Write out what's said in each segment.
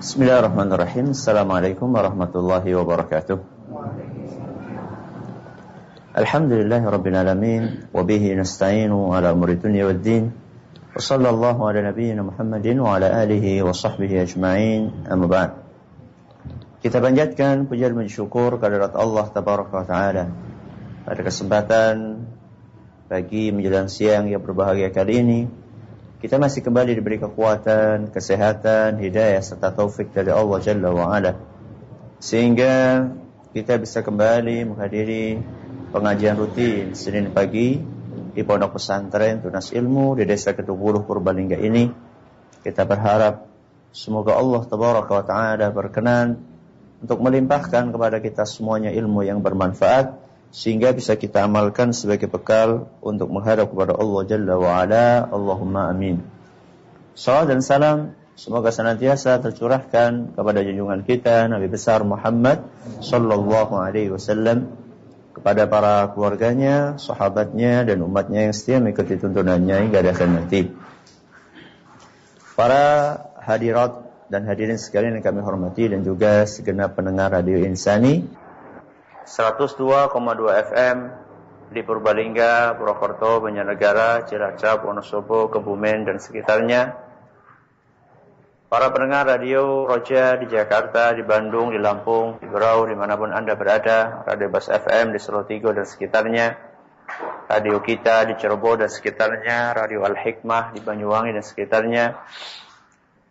Bismillahirrahmanirrahim. Assalamualaikum warahmatullahi wabarakatuh. Alhamdulillahi rabbil alamin wa bihi nasta'inu ala umuri dunya waddin. Wa sallallahu ala nabiyyina Muhammadin wa ala alihi wa sahbihi ajma'in. Amma ba'd. Kita panjatkan puja dan syukur kehadirat Allah tabaraka wa taala pada kesempatan pagi menjelang siang yang berbahagia kali ini kita masih kembali diberi kekuatan, kesehatan, hidayah serta taufik dari Allah Jalla wa ala. Sehingga kita bisa kembali menghadiri pengajian rutin Senin pagi di Pondok Pesantren Tunas Ilmu di Desa Kedubuluh Purbalingga ini. Kita berharap semoga Allah Tabaraka wa taala berkenan untuk melimpahkan kepada kita semuanya ilmu yang bermanfaat sehingga bisa kita amalkan sebagai bekal untuk menghadap kepada Allah Jalla wa ala. Allahumma amin. Salam dan salam semoga senantiasa tercurahkan kepada junjungan kita Nabi besar Muhammad sallallahu alaihi wasallam kepada para keluarganya, sahabatnya dan umatnya yang setia mengikuti tuntunannya hingga akhir nanti. Para hadirat dan hadirin sekalian yang kami hormati dan juga segenap pendengar Radio Insani 102,2 FM di Purbalingga, Purwokerto, Banjarnegara, Cilacap, Wonosobo, Kebumen dan sekitarnya. Para pendengar radio Roja di Jakarta, di Bandung, di Lampung, di Berau, di mana pun Anda berada, Radio Bas FM di Solotigo dan sekitarnya, radio kita di Cirebon dan sekitarnya, Radio Al-Hikmah di Banyuwangi dan sekitarnya,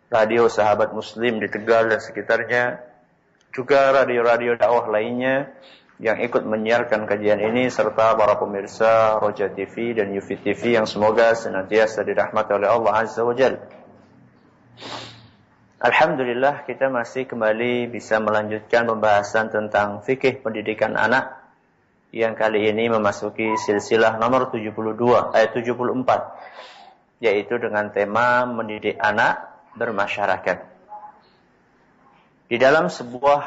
radio Sahabat Muslim di Tegal dan sekitarnya, juga radio-radio dakwah lainnya yang ikut menyiarkan kajian ini serta para pemirsa Roja TV dan Yufi TV yang semoga senantiasa dirahmati oleh Allah Azza wa Jal. Alhamdulillah kita masih kembali bisa melanjutkan pembahasan tentang fikih pendidikan anak yang kali ini memasuki silsilah nomor 72 ayat 74 yaitu dengan tema mendidik anak bermasyarakat. Di dalam sebuah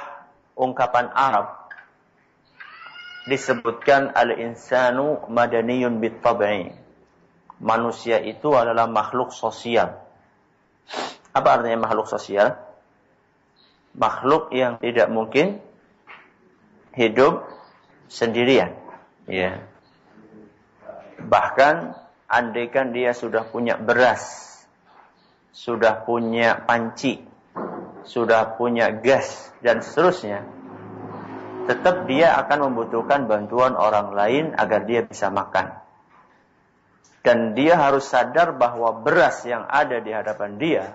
ungkapan Arab disebutkan al-insanu madaniyun bit-tab'i. Manusia itu adalah makhluk sosial. Apa artinya makhluk sosial? Makhluk yang tidak mungkin hidup sendirian. Ya. Bahkan andaikan dia sudah punya beras, sudah punya panci, sudah punya gas dan seterusnya, tetap dia akan membutuhkan bantuan orang lain agar dia bisa makan. Dan dia harus sadar bahwa beras yang ada di hadapan dia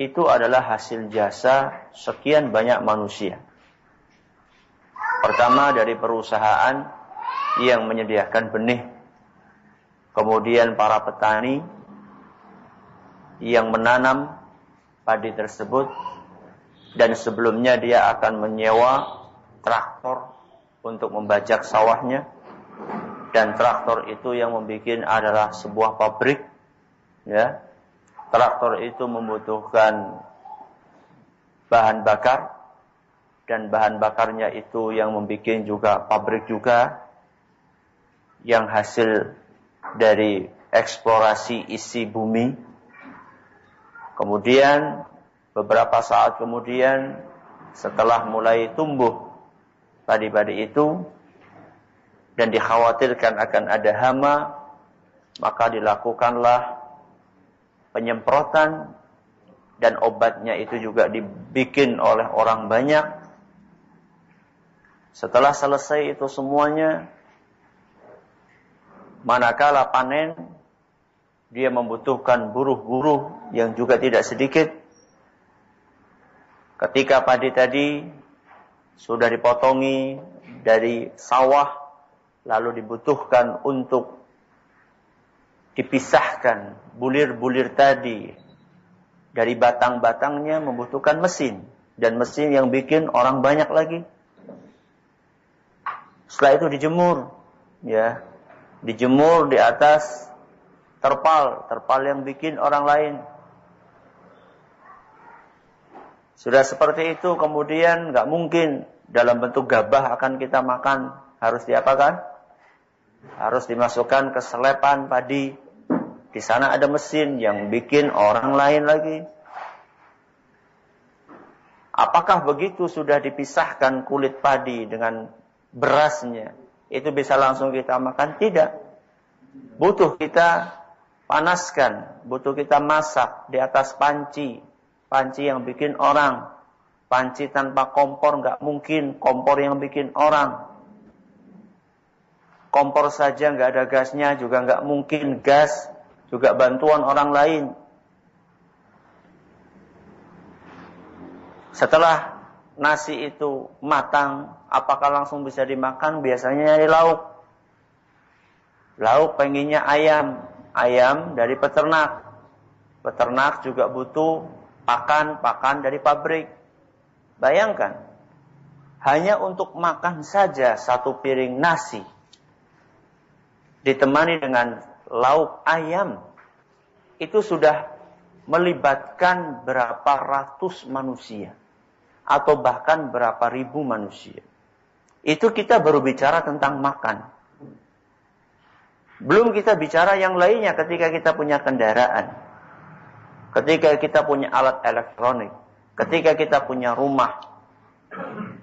itu adalah hasil jasa sekian banyak manusia. Pertama dari perusahaan yang menyediakan benih. Kemudian para petani yang menanam padi tersebut dan sebelumnya dia akan menyewa traktor untuk membajak sawahnya. Dan traktor itu yang membuat adalah sebuah pabrik ya. Traktor itu membutuhkan bahan bakar dan bahan bakarnya itu yang membuat juga pabrik juga yang hasil dari eksplorasi isi bumi. Kemudian beberapa saat kemudian setelah mulai tumbuh padi-padi itu dan dikhawatirkan akan ada hama, maka dilakukanlah penyemprotan dan obatnya itu juga dibikin oleh orang banyak. Setelah selesai itu semuanya, manakala panen, dia membutuhkan buruh-buruh yang juga tidak sedikit. Ketika padi tadi sudah dipotongi dari sawah lalu dibutuhkan untuk dipisahkan bulir-bulir tadi dari batang-batangnya membutuhkan mesin dan mesin yang bikin orang banyak lagi. Setelah itu dijemur, ya, dijemur di atas terpal, terpal yang bikin orang lain. Sudah seperti itu kemudian nggak mungkin dalam bentuk gabah akan kita makan. Harus diapakan? Harus dimasukkan ke selepan padi. Di sana ada mesin yang bikin orang lain lagi. Apakah begitu sudah dipisahkan kulit padi dengan berasnya? Itu bisa langsung kita makan? Tidak. Butuh kita panaskan, butuh kita masak di atas panci. Panci yang bikin orang. Panci tanpa kompor nggak mungkin, kompor yang bikin orang. Kompor saja nggak ada gasnya juga nggak mungkin gas juga bantuan orang lain. Setelah nasi itu matang, apakah langsung bisa dimakan? Biasanya dari lauk. Lauk pengennya ayam, ayam dari peternak. Peternak juga butuh pakan-pakan dari pabrik. Bayangkan, hanya untuk makan saja satu piring nasi ditemani dengan lauk ayam itu sudah melibatkan berapa ratus manusia atau bahkan berapa ribu manusia. Itu kita baru bicara tentang makan. Belum kita bicara yang lainnya ketika kita punya kendaraan. Ketika kita punya alat elektronik. Ketika kita punya rumah.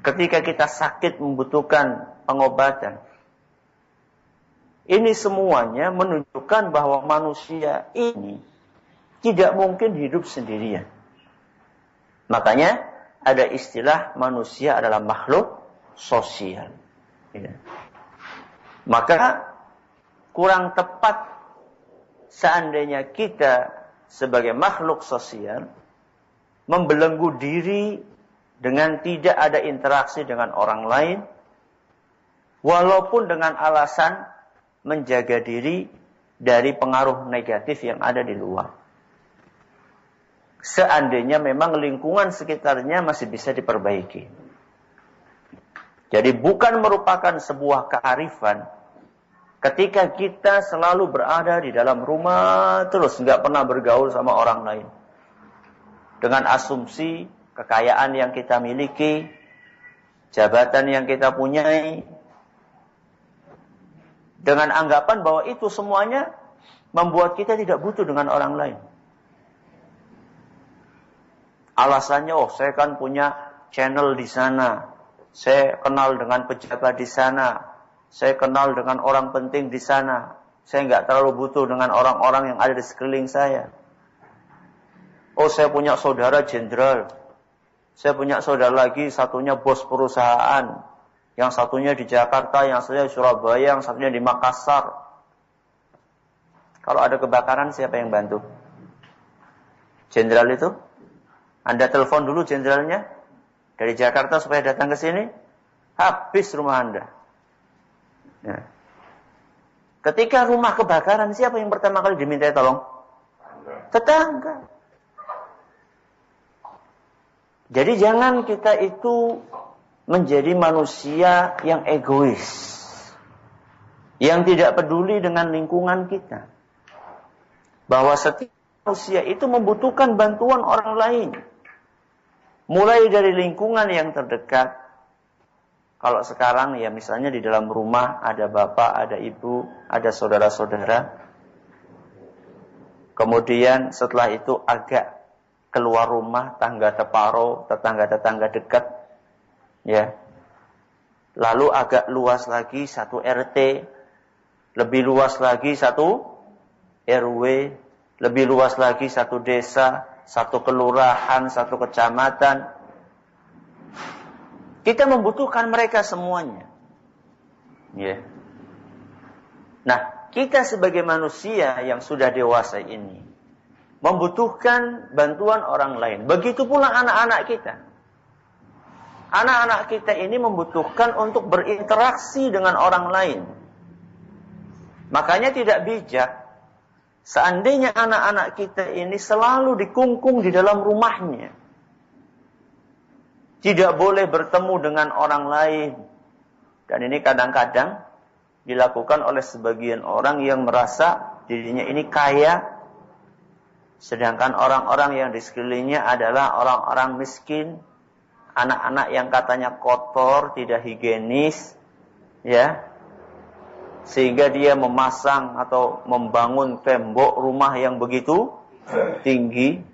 Ketika kita sakit membutuhkan pengobatan. Ini semuanya menunjukkan bahwa manusia ini tidak mungkin hidup sendirian. Makanya ada istilah manusia adalah makhluk sosial. Ya. Maka kurang tepat seandainya kita sebagai makhluk sosial membelenggu diri dengan tidak ada interaksi dengan orang lain walaupun dengan alasan menjaga diri dari pengaruh negatif yang ada di luar seandainya memang lingkungan sekitarnya masih bisa diperbaiki. Jadi bukan merupakan sebuah kearifan ketika kita selalu berada di dalam rumah terus nggak pernah bergaul sama orang lain. Dengan asumsi kekayaan yang kita miliki, jabatan yang kita punyai, dengan anggapan bahwa itu semuanya membuat kita tidak butuh dengan orang lain. Alasannya, oh saya kan punya channel di sana. Saya kenal dengan pejabat di sana. Saya kenal dengan orang penting di sana. Saya nggak terlalu butuh dengan orang-orang yang ada di sekeliling saya. Oh saya punya saudara jenderal. Saya punya saudara lagi, satunya bos perusahaan. Yang satunya di Jakarta, yang satunya di Surabaya, yang satunya di Makassar. Kalau ada kebakaran, siapa yang bantu? Jenderal itu? Anda telepon dulu jenderalnya dari Jakarta supaya datang ke sini, habis rumah Anda. Ya. Ketika rumah kebakaran, siapa yang pertama kali diminta tolong? Tetangga. Jadi jangan kita itu menjadi manusia yang egois. Yang tidak peduli dengan lingkungan kita. Bahwa setiap manusia itu membutuhkan bantuan orang lain. Mulai dari lingkungan yang terdekat. Kalau sekarang ya misalnya di dalam rumah ada bapak, ada ibu, ada saudara-saudara. Kemudian setelah itu agak keluar rumah, tangga teparo, tetangga-tetangga dekat. Ya. Lalu agak luas lagi satu RT, lebih luas lagi satu RW, lebih luas lagi satu desa, satu kelurahan, satu kecamatan. Kita membutuhkan mereka semuanya. Ya. Nah, kita sebagai manusia yang sudah dewasa ini membutuhkan bantuan orang lain. Begitu pula anak-anak kita. Anak-anak kita ini membutuhkan untuk berinteraksi dengan orang lain. Makanya tidak bijak Seandainya anak-anak kita ini selalu dikungkung di dalam rumahnya. Tidak boleh bertemu dengan orang lain. Dan ini kadang-kadang dilakukan oleh sebagian orang yang merasa dirinya ini kaya. Sedangkan orang-orang yang di sekelilingnya adalah orang-orang miskin. Anak-anak yang katanya kotor, tidak higienis. Ya, sehingga dia memasang atau membangun tembok rumah yang begitu tinggi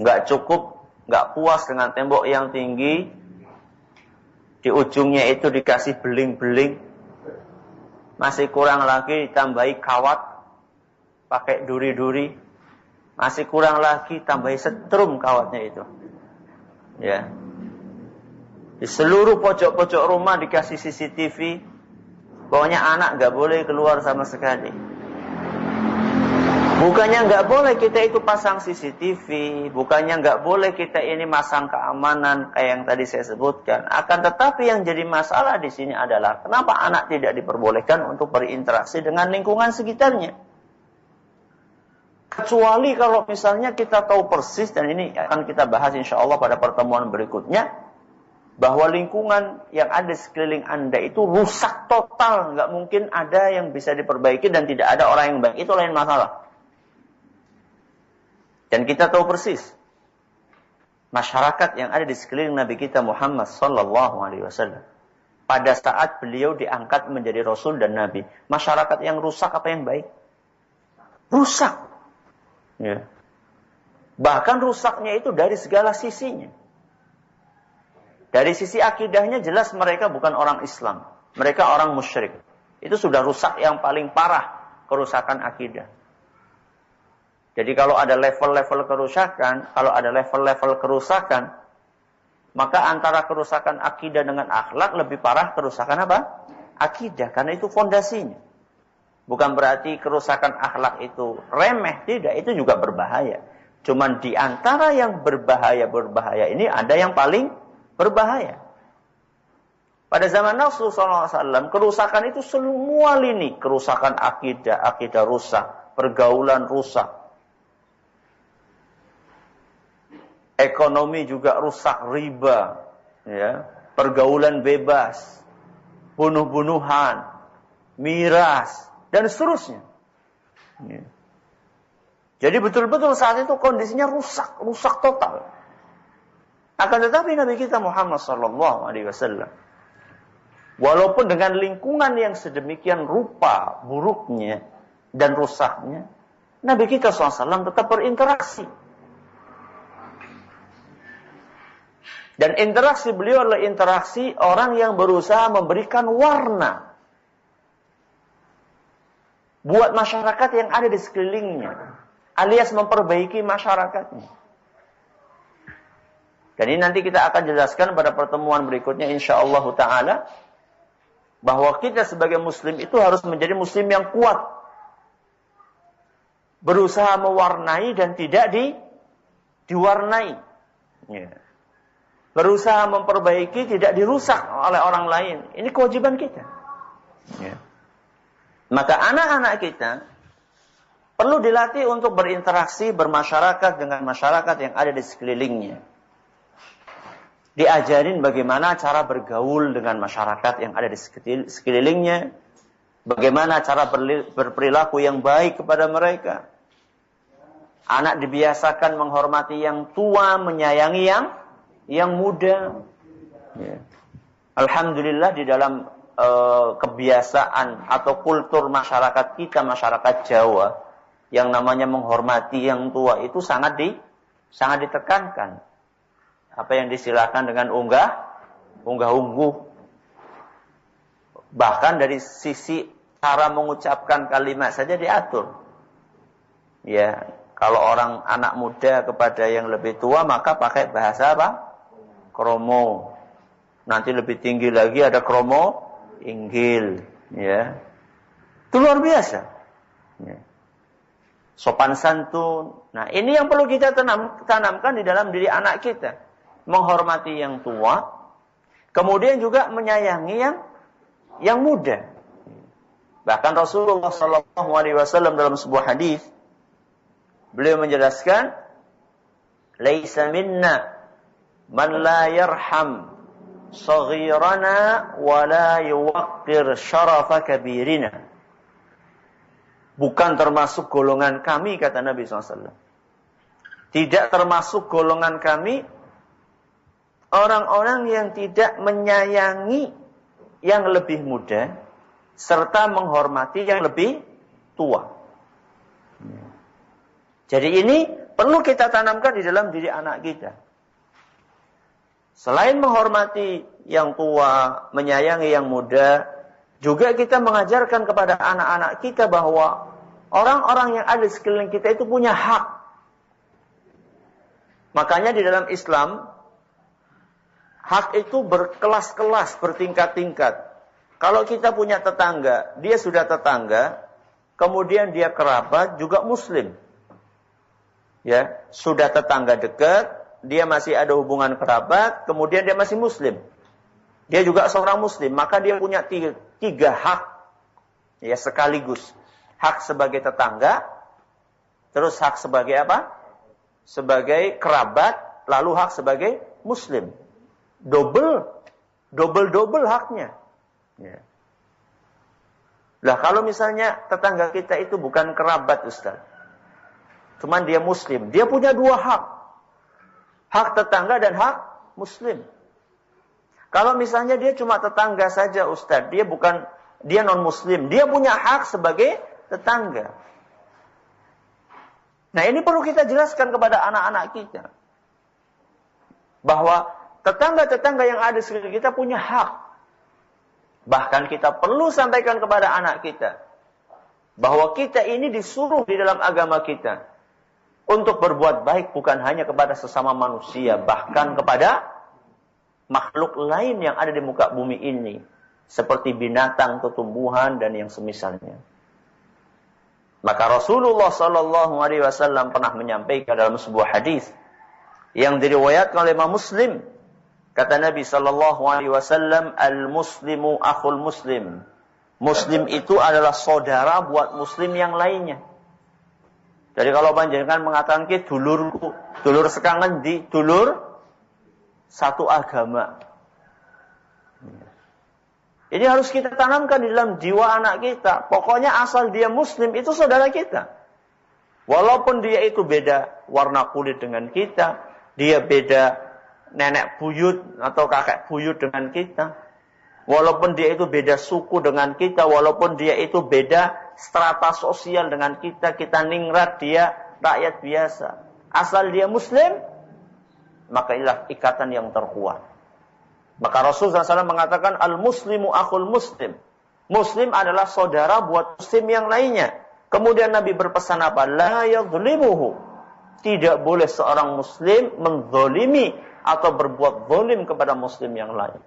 nggak cukup nggak puas dengan tembok yang tinggi, di ujungnya itu dikasih beling-beling, masih kurang lagi ditambahi kawat, pakai duri-duri, masih kurang lagi tambahi setrum kawatnya itu. Ya. Di seluruh pojok-pojok rumah dikasih CCTV, pokoknya anak nggak boleh keluar sama sekali. Bukannya nggak boleh kita itu pasang CCTV, bukannya nggak boleh kita ini masang keamanan kayak yang tadi saya sebutkan. Akan tetapi yang jadi masalah di sini adalah kenapa anak tidak diperbolehkan untuk berinteraksi dengan lingkungan sekitarnya. Kecuali kalau misalnya kita tahu persis dan ini akan kita bahas insya Allah pada pertemuan berikutnya bahwa lingkungan yang ada sekeliling anda itu rusak total, nggak mungkin ada yang bisa diperbaiki dan tidak ada orang yang baik itu lain masalah. Dan kita tahu persis masyarakat yang ada di sekeliling Nabi kita Muhammad sallallahu alaihi wasallam. Pada saat beliau diangkat menjadi rasul dan nabi, masyarakat yang rusak apa yang baik? Rusak. Ya. Bahkan rusaknya itu dari segala sisinya. Dari sisi akidahnya jelas mereka bukan orang Islam. Mereka orang musyrik. Itu sudah rusak yang paling parah kerusakan akidah. Jadi kalau ada level-level kerusakan, kalau ada level-level kerusakan, maka antara kerusakan akidah dengan akhlak lebih parah kerusakan apa? Akidah, karena itu fondasinya. Bukan berarti kerusakan akhlak itu remeh, tidak, itu juga berbahaya. Cuman di antara yang berbahaya-berbahaya ini ada yang paling berbahaya. Pada zaman Rasulullah SAW, kerusakan itu semua lini. Kerusakan akidah, akidah rusak, pergaulan rusak, ekonomi juga rusak riba, ya, pergaulan bebas, bunuh-bunuhan, miras, dan seterusnya. Ya. Jadi betul-betul saat itu kondisinya rusak, rusak total. Akan tetapi Nabi kita Muhammad Sallallahu Alaihi Wasallam, walaupun dengan lingkungan yang sedemikian rupa buruknya dan rusaknya, Nabi kita SAW tetap berinteraksi Dan interaksi beliau adalah interaksi orang yang berusaha memberikan warna buat masyarakat yang ada di sekelilingnya, alias memperbaiki masyarakatnya. Dan ini nanti kita akan jelaskan pada pertemuan berikutnya insya Allah taala bahwa kita sebagai muslim itu harus menjadi muslim yang kuat. Berusaha mewarnai dan tidak di diwarnai. Yeah berusaha memperbaiki tidak dirusak oleh orang lain. Ini kewajiban kita. Ya. Maka anak-anak kita perlu dilatih untuk berinteraksi, bermasyarakat dengan masyarakat yang ada di sekelilingnya. Diajarin bagaimana cara bergaul dengan masyarakat yang ada di sekelilingnya. Bagaimana cara berperilaku yang baik kepada mereka. Anak dibiasakan menghormati yang tua, menyayangi yang yang muda. Ya. Alhamdulillah di dalam uh, kebiasaan atau kultur masyarakat kita, masyarakat Jawa, yang namanya menghormati yang tua itu sangat di sangat ditekankan. Apa yang disilakan dengan unggah, unggah ungguh. Bahkan dari sisi cara mengucapkan kalimat saja diatur. Ya, kalau orang anak muda kepada yang lebih tua maka pakai bahasa apa? Kromo. Nanti lebih tinggi lagi ada kromo inggil, ya. Itu luar biasa. Ya. Sopan santun. Nah, ini yang perlu kita tanam, tanamkan di dalam diri anak kita. Menghormati yang tua, kemudian juga menyayangi yang yang muda. Bahkan Rasulullah Wasallam dalam sebuah hadis beliau menjelaskan, "Laisa minna man la yarham saghirana wa la yuwaqqir syarafa kabirina. Bukan termasuk golongan kami, kata Nabi SAW. Tidak termasuk golongan kami orang-orang yang tidak menyayangi yang lebih muda serta menghormati yang lebih tua. Jadi ini perlu kita tanamkan di dalam diri anak kita Selain menghormati yang tua, menyayangi yang muda, juga kita mengajarkan kepada anak-anak kita bahwa orang-orang yang ada di sekeliling kita itu punya hak. Makanya di dalam Islam, hak itu berkelas-kelas, bertingkat-tingkat. Kalau kita punya tetangga, dia sudah tetangga, kemudian dia kerabat, juga muslim. Ya, sudah tetangga dekat, dia masih ada hubungan kerabat, kemudian dia masih muslim. Dia juga seorang muslim, maka dia punya tiga, tiga hak ya sekaligus. Hak sebagai tetangga, terus hak sebagai apa? Sebagai kerabat, lalu hak sebagai muslim. Double, double-double haknya. Ya. Lah kalau misalnya tetangga kita itu bukan kerabat Ustaz. Cuman dia muslim. Dia punya dua hak. Hak tetangga dan hak muslim. Kalau misalnya dia cuma tetangga saja Ustaz, dia bukan dia non muslim, dia punya hak sebagai tetangga. Nah, ini perlu kita jelaskan kepada anak-anak kita. Bahwa tetangga-tetangga yang ada sekitar kita punya hak. Bahkan kita perlu sampaikan kepada anak kita bahwa kita ini disuruh di dalam agama kita untuk berbuat baik bukan hanya kepada sesama manusia, bahkan kepada makhluk lain yang ada di muka bumi ini, seperti binatang, tumbuhan dan yang semisalnya. Maka Rasulullah Shallallahu Alaihi Wasallam pernah menyampaikan dalam sebuah hadis yang diriwayatkan oleh Imam Muslim. Kata Nabi Shallallahu Alaihi Wasallam, al Muslimu akhul Muslim. Muslim itu adalah saudara buat Muslim yang lainnya. Jadi kalau panjenengan mengatakan ke dulurku, dulur sekangen di dulur satu agama. Ini harus kita tanamkan di dalam jiwa anak kita. Pokoknya asal dia muslim itu saudara kita. Walaupun dia itu beda warna kulit dengan kita, dia beda nenek buyut atau kakek buyut dengan kita. Walaupun dia itu beda suku dengan kita, walaupun dia itu beda strata sosial dengan kita, kita ningrat dia rakyat biasa. Asal dia muslim, maka inilah ikatan yang terkuat. Maka Rasulullah SAW mengatakan, Al-Muslimu akhul Muslim. Muslim adalah saudara buat Muslim yang lainnya. Kemudian Nabi berpesan apa? La yadlimuhu. Tidak boleh seorang Muslim menzolimi atau berbuat zolim kepada Muslim yang lain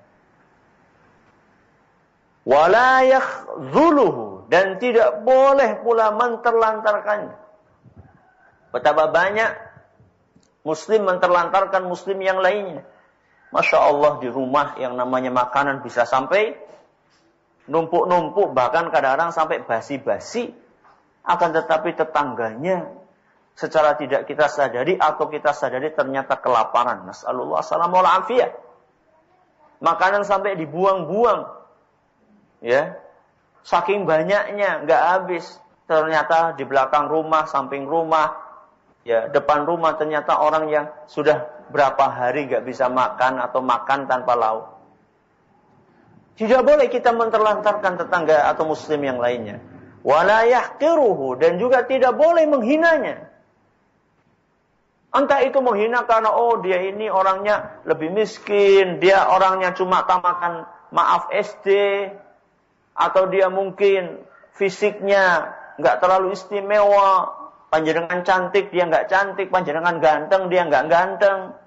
wala zuluhu dan tidak boleh pula menterlantarkannya. Betapa banyak muslim menterlantarkan muslim yang lainnya. Masya Allah di rumah yang namanya makanan bisa sampai numpuk-numpuk bahkan kadang-kadang sampai basi-basi akan tetapi tetangganya secara tidak kita sadari atau kita sadari ternyata kelaparan. Nasallallahu alaihi Makanan sampai dibuang-buang ya. Saking banyaknya nggak habis. Ternyata di belakang rumah samping rumah ya depan rumah ternyata orang yang sudah berapa hari nggak bisa makan atau makan tanpa lauk. Tidak boleh kita menterlantarkan tetangga atau muslim yang lainnya. Wala dan juga tidak boleh menghinanya. Entah itu menghina karena oh dia ini orangnya lebih miskin, dia orangnya cuma tamakan maaf SD, atau dia mungkin fisiknya nggak terlalu istimewa, panjenengan cantik dia nggak cantik, panjenengan ganteng dia nggak ganteng,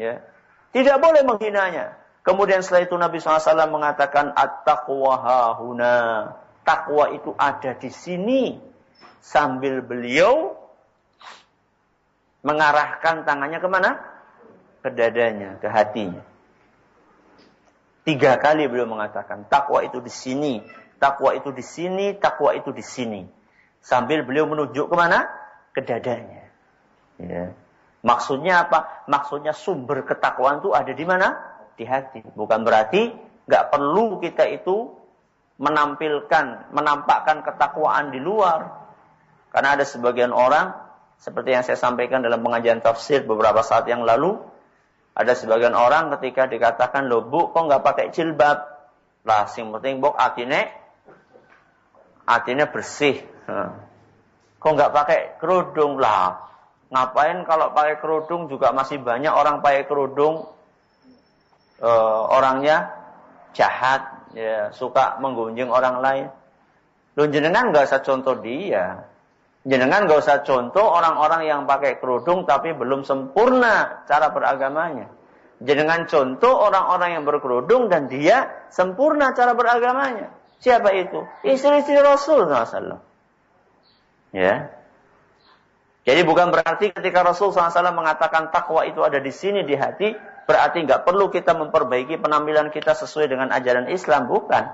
ya tidak boleh menghinanya. Kemudian setelah itu Nabi SAW mengatakan at-taqwa hahuna. Takwa itu ada di sini. Sambil beliau mengarahkan tangannya ke mana? Ke dadanya, ke hatinya. Tiga kali beliau mengatakan, takwa itu di sini, takwa itu di sini, takwa itu di sini. Sambil beliau menunjuk ke mana? Ke dadanya. Ya. Maksudnya apa? Maksudnya sumber ketakwaan itu ada di mana? Di hati. Bukan berarti nggak perlu kita itu menampilkan, menampakkan ketakwaan di luar. Karena ada sebagian orang, seperti yang saya sampaikan dalam pengajian tafsir beberapa saat yang lalu, ada sebagian orang ketika dikatakan, lo bu, kok nggak pakai jilbab? Lah, sing penting bok atine, atine bersih. Kok nggak pakai kerudung? Lah, ngapain kalau pakai kerudung juga masih banyak orang pakai kerudung uh, orangnya jahat, ya, suka menggunjing orang lain. Lu nggak usah contoh dia. Jenengan nggak usah contoh orang-orang yang pakai kerudung tapi belum sempurna cara beragamanya. Jenengan contoh orang-orang yang berkerudung dan dia sempurna cara beragamanya. Siapa itu? Istri-istri Rasul SAW. Ya. Jadi bukan berarti ketika Rasul SAW mengatakan takwa itu ada di sini di hati, berarti nggak perlu kita memperbaiki penampilan kita sesuai dengan ajaran Islam, bukan.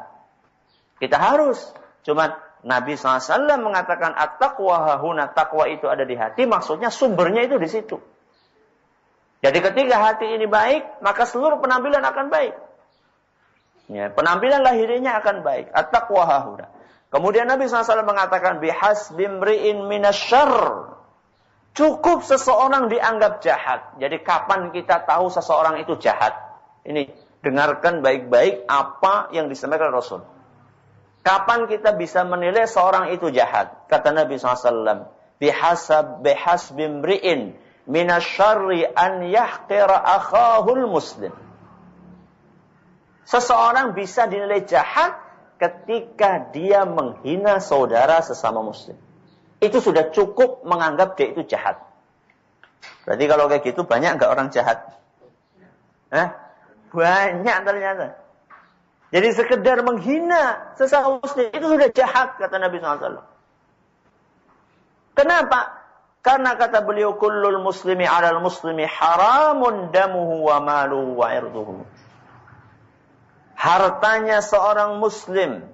Kita harus. Cuman Nabi SAW mengatakan at-taqwa hahuna, takwa itu ada di hati, maksudnya sumbernya itu di situ. Jadi ketika hati ini baik, maka seluruh penampilan akan baik. Ya, penampilan lahirnya akan baik. At-taqwa hahuna. Kemudian Nabi SAW mengatakan bihas bimri'in minasyarr Cukup seseorang dianggap jahat. Jadi kapan kita tahu seseorang itu jahat? Ini dengarkan baik-baik apa yang disampaikan Rasul. Kapan kita bisa menilai seorang itu jahat? Kata Nabi SAW, bihasab bihas bimri'in minasyarri an yahqira akhahul muslim. Seseorang bisa dinilai jahat ketika dia menghina saudara sesama muslim itu sudah cukup menganggap dia itu jahat. Berarti kalau kayak gitu banyak nggak orang jahat? Hah? Banyak ternyata. Jadi sekedar menghina sesama muslim itu sudah jahat kata Nabi SAW. Kenapa? Karena kata beliau kullul muslimi alal muslimi haramun damuhu wa maluhu wa irduhu. Hartanya seorang muslim,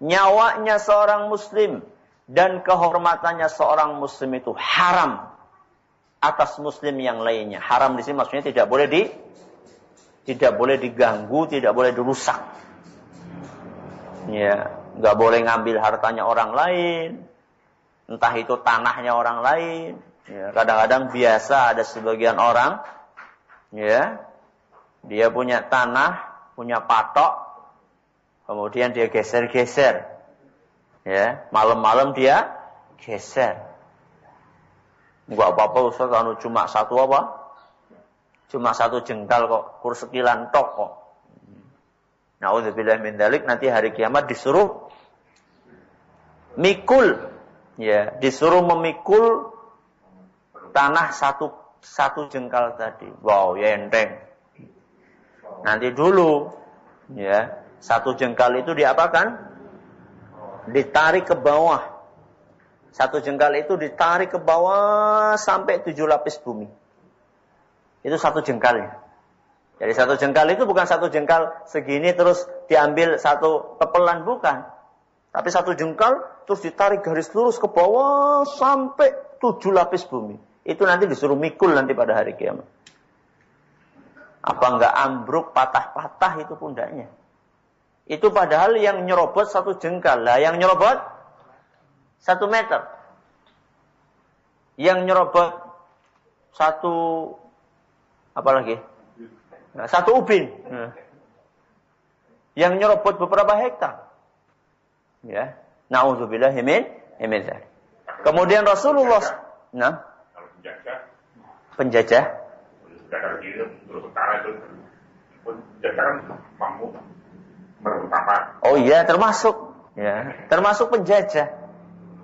nyawanya seorang muslim, dan kehormatannya seorang muslim itu haram atas muslim yang lainnya. Haram di sini maksudnya tidak boleh di tidak boleh diganggu, tidak boleh dirusak. Ya, nggak boleh ngambil hartanya orang lain, entah itu tanahnya orang lain. Ya, kadang-kadang biasa ada sebagian orang, ya, dia punya tanah, punya patok, kemudian dia geser-geser, Ya, malam-malam dia geser. Enggak apa-apa Ustaz, anu cuma satu apa? Cuma satu jengkal kok, kur sekilan tok kok. Nauzubillah min dalik, nanti hari kiamat disuruh mikul. Ya, disuruh memikul tanah satu satu jengkal tadi. Wow, ya enteng. Nanti dulu ya, satu jengkal itu diapakan? ditarik ke bawah. Satu jengkal itu ditarik ke bawah sampai tujuh lapis bumi. Itu satu jengkalnya. Jadi satu jengkal itu bukan satu jengkal segini terus diambil satu kepelan, bukan. Tapi satu jengkal terus ditarik garis lurus ke bawah sampai tujuh lapis bumi. Itu nanti disuruh mikul nanti pada hari kiamat. Apa enggak ambruk, patah-patah itu pundaknya. Itu padahal yang nyerobot satu jengkal. Lah yang nyerobot satu meter. Yang nyerobot satu apa lagi? Nah, satu ubin. Nah. Yang nyerobot beberapa hektar. Ya. Nauzubillah min min Kemudian Rasulullah nah penjajah kan mampu Oh iya, termasuk ya, termasuk penjajah.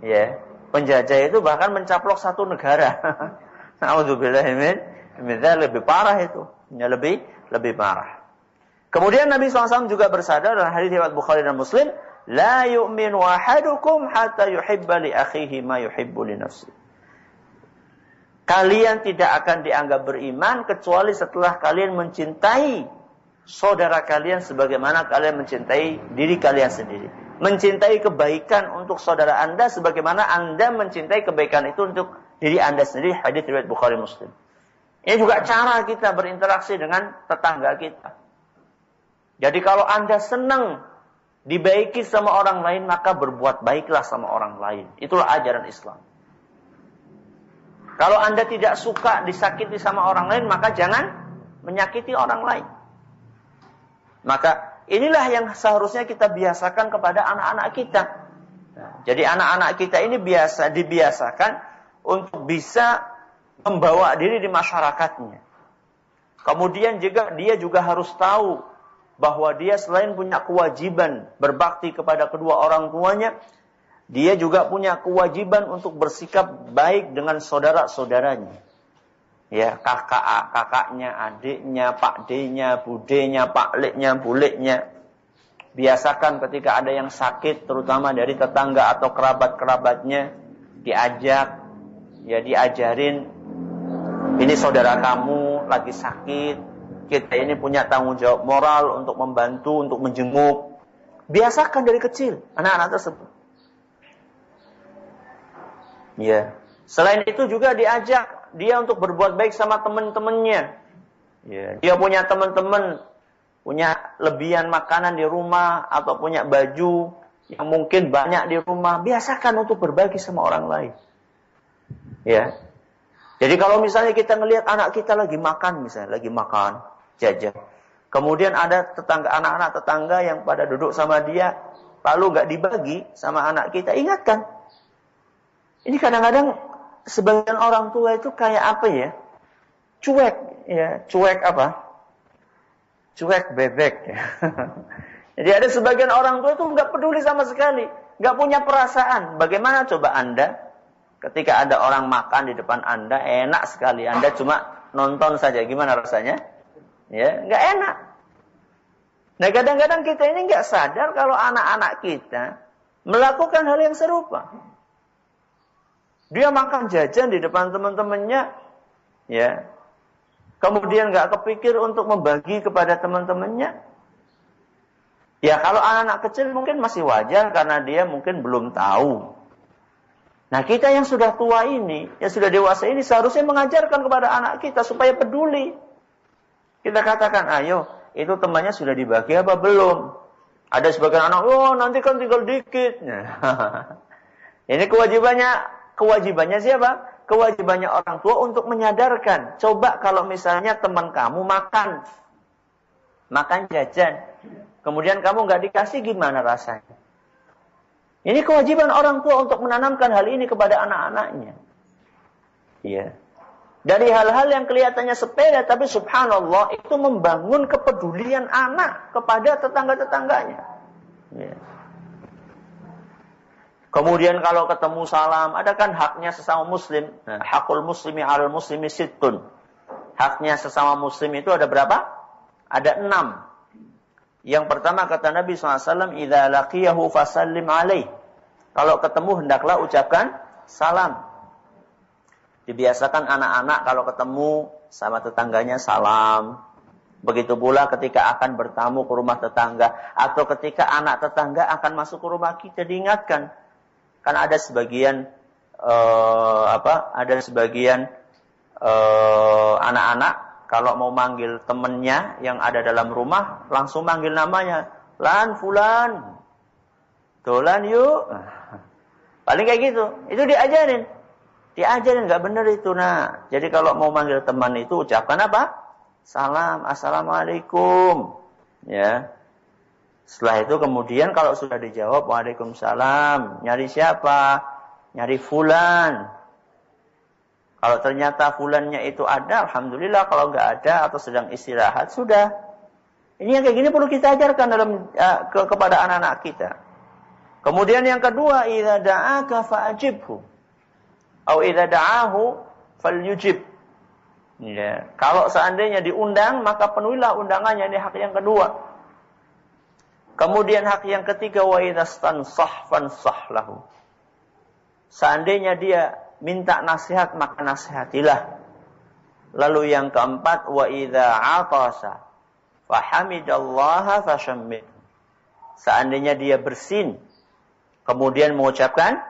Ya, penjajah itu bahkan mencaplok satu negara. Alhamdulillah min lebih parah itu. Ya, lebih lebih parah. Kemudian Nabi SAW juga bersabda dalam hadis riwayat Bukhari dan Muslim, "La yu'minu ahadukum hatta yuhibba li akhihi ma yuhibbu li nafsi." Kalian tidak akan dianggap beriman kecuali setelah kalian mencintai saudara kalian sebagaimana kalian mencintai diri kalian sendiri. Mencintai kebaikan untuk saudara Anda sebagaimana Anda mencintai kebaikan itu untuk diri Anda sendiri. Hadis riwayat Bukhari Muslim. Ini juga cara kita berinteraksi dengan tetangga kita. Jadi kalau Anda senang dibaiki sama orang lain, maka berbuat baiklah sama orang lain. Itulah ajaran Islam. Kalau Anda tidak suka disakiti sama orang lain, maka jangan menyakiti orang lain. Maka inilah yang seharusnya kita biasakan kepada anak-anak kita. jadi anak-anak kita ini biasa dibiasakan untuk bisa membawa diri di masyarakatnya. Kemudian juga dia juga harus tahu bahwa dia selain punya kewajiban berbakti kepada kedua orang tuanya, dia juga punya kewajiban untuk bersikap baik dengan saudara-saudaranya. Ya, kakak, kakaknya, adiknya, pak D-nya, budenya, pak Leknya, buleknya. Biasakan ketika ada yang sakit, terutama dari tetangga atau kerabat-kerabatnya, diajak, ya diajarin, ini saudara kamu lagi sakit, kita ini punya tanggung jawab moral untuk membantu, untuk menjenguk. Biasakan dari kecil anak-anak tersebut. Ya. Selain itu juga diajak dia untuk berbuat baik sama teman-temannya. Ya. Dia punya teman-teman, punya lebihan makanan di rumah atau punya baju yang mungkin banyak di rumah. Biasakan untuk berbagi sama orang lain. Ya. Jadi kalau misalnya kita ngelihat anak kita lagi makan misalnya, lagi makan, jajan. Kemudian ada tetangga anak-anak tetangga yang pada duduk sama dia, lalu nggak dibagi sama anak kita, ingatkan. Ini kadang-kadang sebagian orang tua itu kayak apa ya? Cuek, ya, cuek apa? Cuek bebek. Ya. Jadi ada sebagian orang tua itu nggak peduli sama sekali, nggak punya perasaan. Bagaimana coba anda ketika ada orang makan di depan anda enak sekali, anda cuma nonton saja, gimana rasanya? Ya, nggak enak. Nah kadang-kadang kita ini nggak sadar kalau anak-anak kita melakukan hal yang serupa. Dia makan jajan di depan teman-temannya, ya. Kemudian nggak kepikir untuk membagi kepada teman-temannya. Ya kalau anak-anak kecil mungkin masih wajar karena dia mungkin belum tahu. Nah kita yang sudah tua ini, yang sudah dewasa ini seharusnya mengajarkan kepada anak kita supaya peduli. Kita katakan, ayo, itu temannya sudah dibagi apa belum? Ada sebagian anak, oh nanti kan tinggal dikit. Ini kewajibannya, kewajibannya siapa? Kewajibannya orang tua untuk menyadarkan. Coba kalau misalnya teman kamu makan, makan jajan, kemudian kamu nggak dikasih gimana rasanya? Ini kewajiban orang tua untuk menanamkan hal ini kepada anak-anaknya. Iya. Dari hal-hal yang kelihatannya sepele tapi subhanallah itu membangun kepedulian anak kepada tetangga-tetangganya. Ya. Kemudian kalau ketemu salam, ada kan haknya sesama muslim. Nah, hakul muslimi al muslimi situn. Haknya sesama muslim itu ada berapa? Ada enam. Yang pertama kata Nabi SAW, Iza laqiyahu fasallim alaih. Kalau ketemu hendaklah ucapkan salam. Dibiasakan anak-anak kalau ketemu sama tetangganya salam. Begitu pula ketika akan bertamu ke rumah tetangga atau ketika anak tetangga akan masuk ke rumah kita diingatkan. Karena ada sebagian uh, apa? Ada sebagian uh, anak-anak kalau mau manggil temennya yang ada dalam rumah langsung manggil namanya. Lan fulan. Dolan yuk. Paling kayak gitu. Itu diajarin. Diajarin nggak benar itu nah. Jadi kalau mau manggil teman itu ucapkan apa? Salam, assalamualaikum. Ya. Setelah itu kemudian kalau sudah dijawab waalaikumsalam, nyari siapa? Nyari fulan. Kalau ternyata fulannya itu ada, alhamdulillah. Kalau nggak ada atau sedang istirahat, sudah. Ini yang kayak gini perlu kita ajarkan dalam uh, ke, kepada anak-anak kita. Kemudian yang kedua, idza da'aka fa'ajibhu. Au idza da'ahu falyujib. Ya. Kalau seandainya diundang, maka penuhilah undangannya. Ini hak yang kedua. Kemudian hak yang ketiga, wa idastansah fansah lahu. Seandainya dia minta nasihat, maka nasihatilah. Lalu yang keempat, wa idza atasa fahamidallaha fashammit. Seandainya dia bersin, kemudian mengucapkan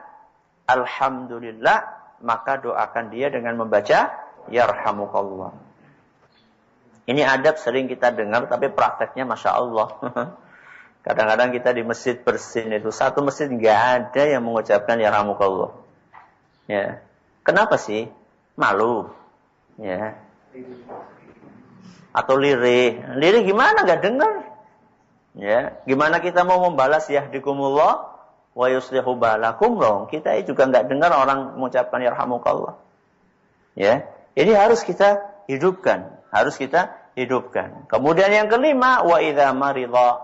alhamdulillah, maka doakan dia dengan membaca yarhamukallah. Ini adab sering kita dengar tapi prakteknya masya Allah. Kadang-kadang kita di masjid bersin itu satu masjid nggak ada yang mengucapkan yarhamukallah. Ya, kenapa sih? Malu, ya. Atau lirih, lirih gimana nggak dengar? Ya, gimana kita mau membalas ya dikumullah? Wa yuslihu balakum loh. Kita juga nggak dengar orang mengucapkan yarhamukallah. Ya. Ini harus kita hidupkan, harus kita hidupkan. Kemudian yang kelima, wa idza marida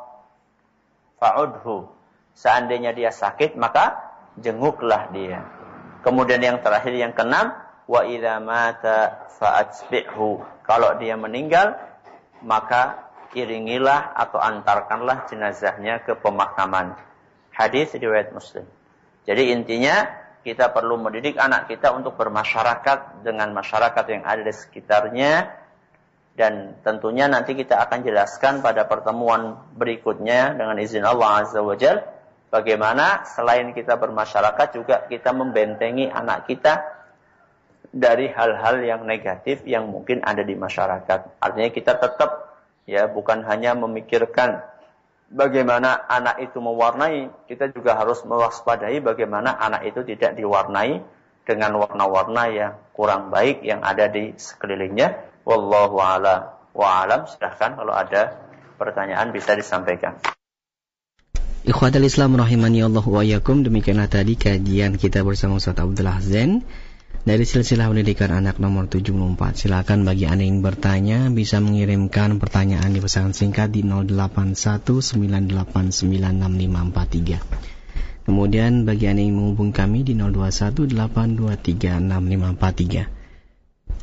fa'udhu. Seandainya dia sakit, maka jenguklah dia. Kemudian yang terakhir yang keenam, wa idza mata fa'atsbi'hu. Kalau dia meninggal, maka iringilah atau antarkanlah jenazahnya ke pemakaman. Hadis riwayat Muslim. Jadi intinya kita perlu mendidik anak kita untuk bermasyarakat dengan masyarakat yang ada di sekitarnya dan tentunya nanti kita akan jelaskan pada pertemuan berikutnya dengan izin Allah Azza wa Jal bagaimana selain kita bermasyarakat juga kita membentengi anak kita dari hal-hal yang negatif yang mungkin ada di masyarakat. Artinya kita tetap ya bukan hanya memikirkan bagaimana anak itu mewarnai, kita juga harus mewaspadai bagaimana anak itu tidak diwarnai dengan warna-warna yang kurang baik yang ada di sekelilingnya Wallahu ala wa alam. Silahkan kalau ada pertanyaan bisa disampaikan. Ikhwatal Islam rahimani Allah wa yakum. Demikianlah tadi kajian kita bersama Ustaz Abdullah Zain dari silsilah pendidikan anak nomor 74. Silakan bagi Anda yang bertanya bisa mengirimkan pertanyaan di pesan singkat di 0819896543. Kemudian bagi Anda yang menghubung kami di 0218236543.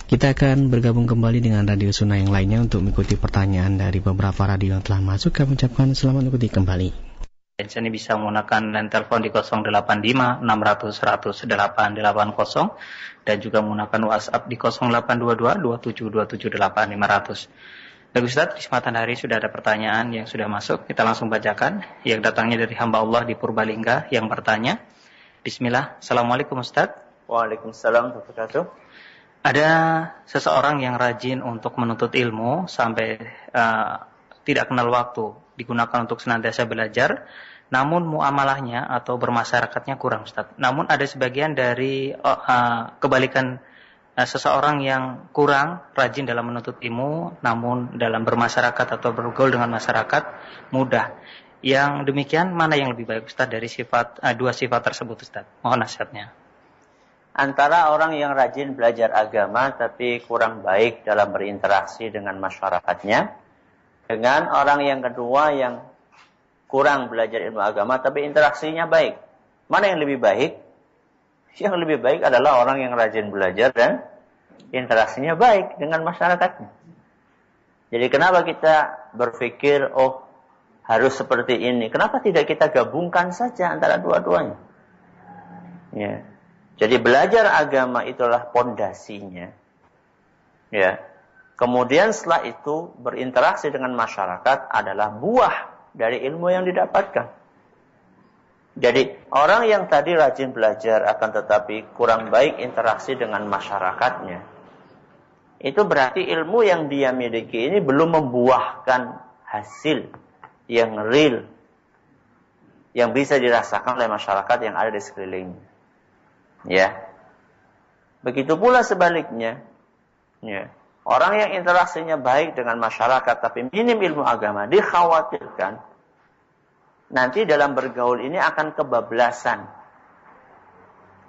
Kita akan bergabung kembali dengan Radio Sunnah yang lainnya untuk mengikuti pertanyaan dari beberapa radio yang telah masuk. Kami ucapkan selamat mengikuti kembali. Ini bisa menggunakan line telepon di 085 600 100 880 dan juga menggunakan WhatsApp di 0822 27 27 500. Bagus Ustaz, di kesempatan hari sudah ada pertanyaan yang sudah masuk. Kita langsung bacakan. Yang datangnya dari hamba Allah di Purbalingga yang bertanya. Bismillah. Assalamualaikum Ustaz. Waalaikumsalam wabarakatuh. Ada seseorang yang rajin untuk menuntut ilmu sampai uh, tidak kenal waktu, digunakan untuk senantiasa belajar, namun muamalahnya atau bermasyarakatnya kurang, Ustaz. Namun ada sebagian dari uh, kebalikan uh, seseorang yang kurang rajin dalam menuntut ilmu, namun dalam bermasyarakat atau bergaul dengan masyarakat mudah. Yang demikian mana yang lebih baik Ustaz dari sifat uh, dua sifat tersebut Ustaz? Mohon nasihatnya antara orang yang rajin belajar agama tapi kurang baik dalam berinteraksi dengan masyarakatnya dengan orang yang kedua yang kurang belajar ilmu agama tapi interaksinya baik. Mana yang lebih baik? Yang lebih baik adalah orang yang rajin belajar dan interaksinya baik dengan masyarakatnya. Jadi kenapa kita berpikir oh harus seperti ini? Kenapa tidak kita gabungkan saja antara dua-duanya? Ya. Jadi belajar agama itulah pondasinya. Ya. Kemudian setelah itu berinteraksi dengan masyarakat adalah buah dari ilmu yang didapatkan. Jadi orang yang tadi rajin belajar akan tetapi kurang baik interaksi dengan masyarakatnya. Itu berarti ilmu yang dia miliki ini belum membuahkan hasil yang real yang bisa dirasakan oleh masyarakat yang ada di sekelilingnya. Ya. Begitu pula sebaliknya. Ya. Orang yang interaksinya baik dengan masyarakat tapi minim ilmu agama dikhawatirkan nanti dalam bergaul ini akan kebablasan.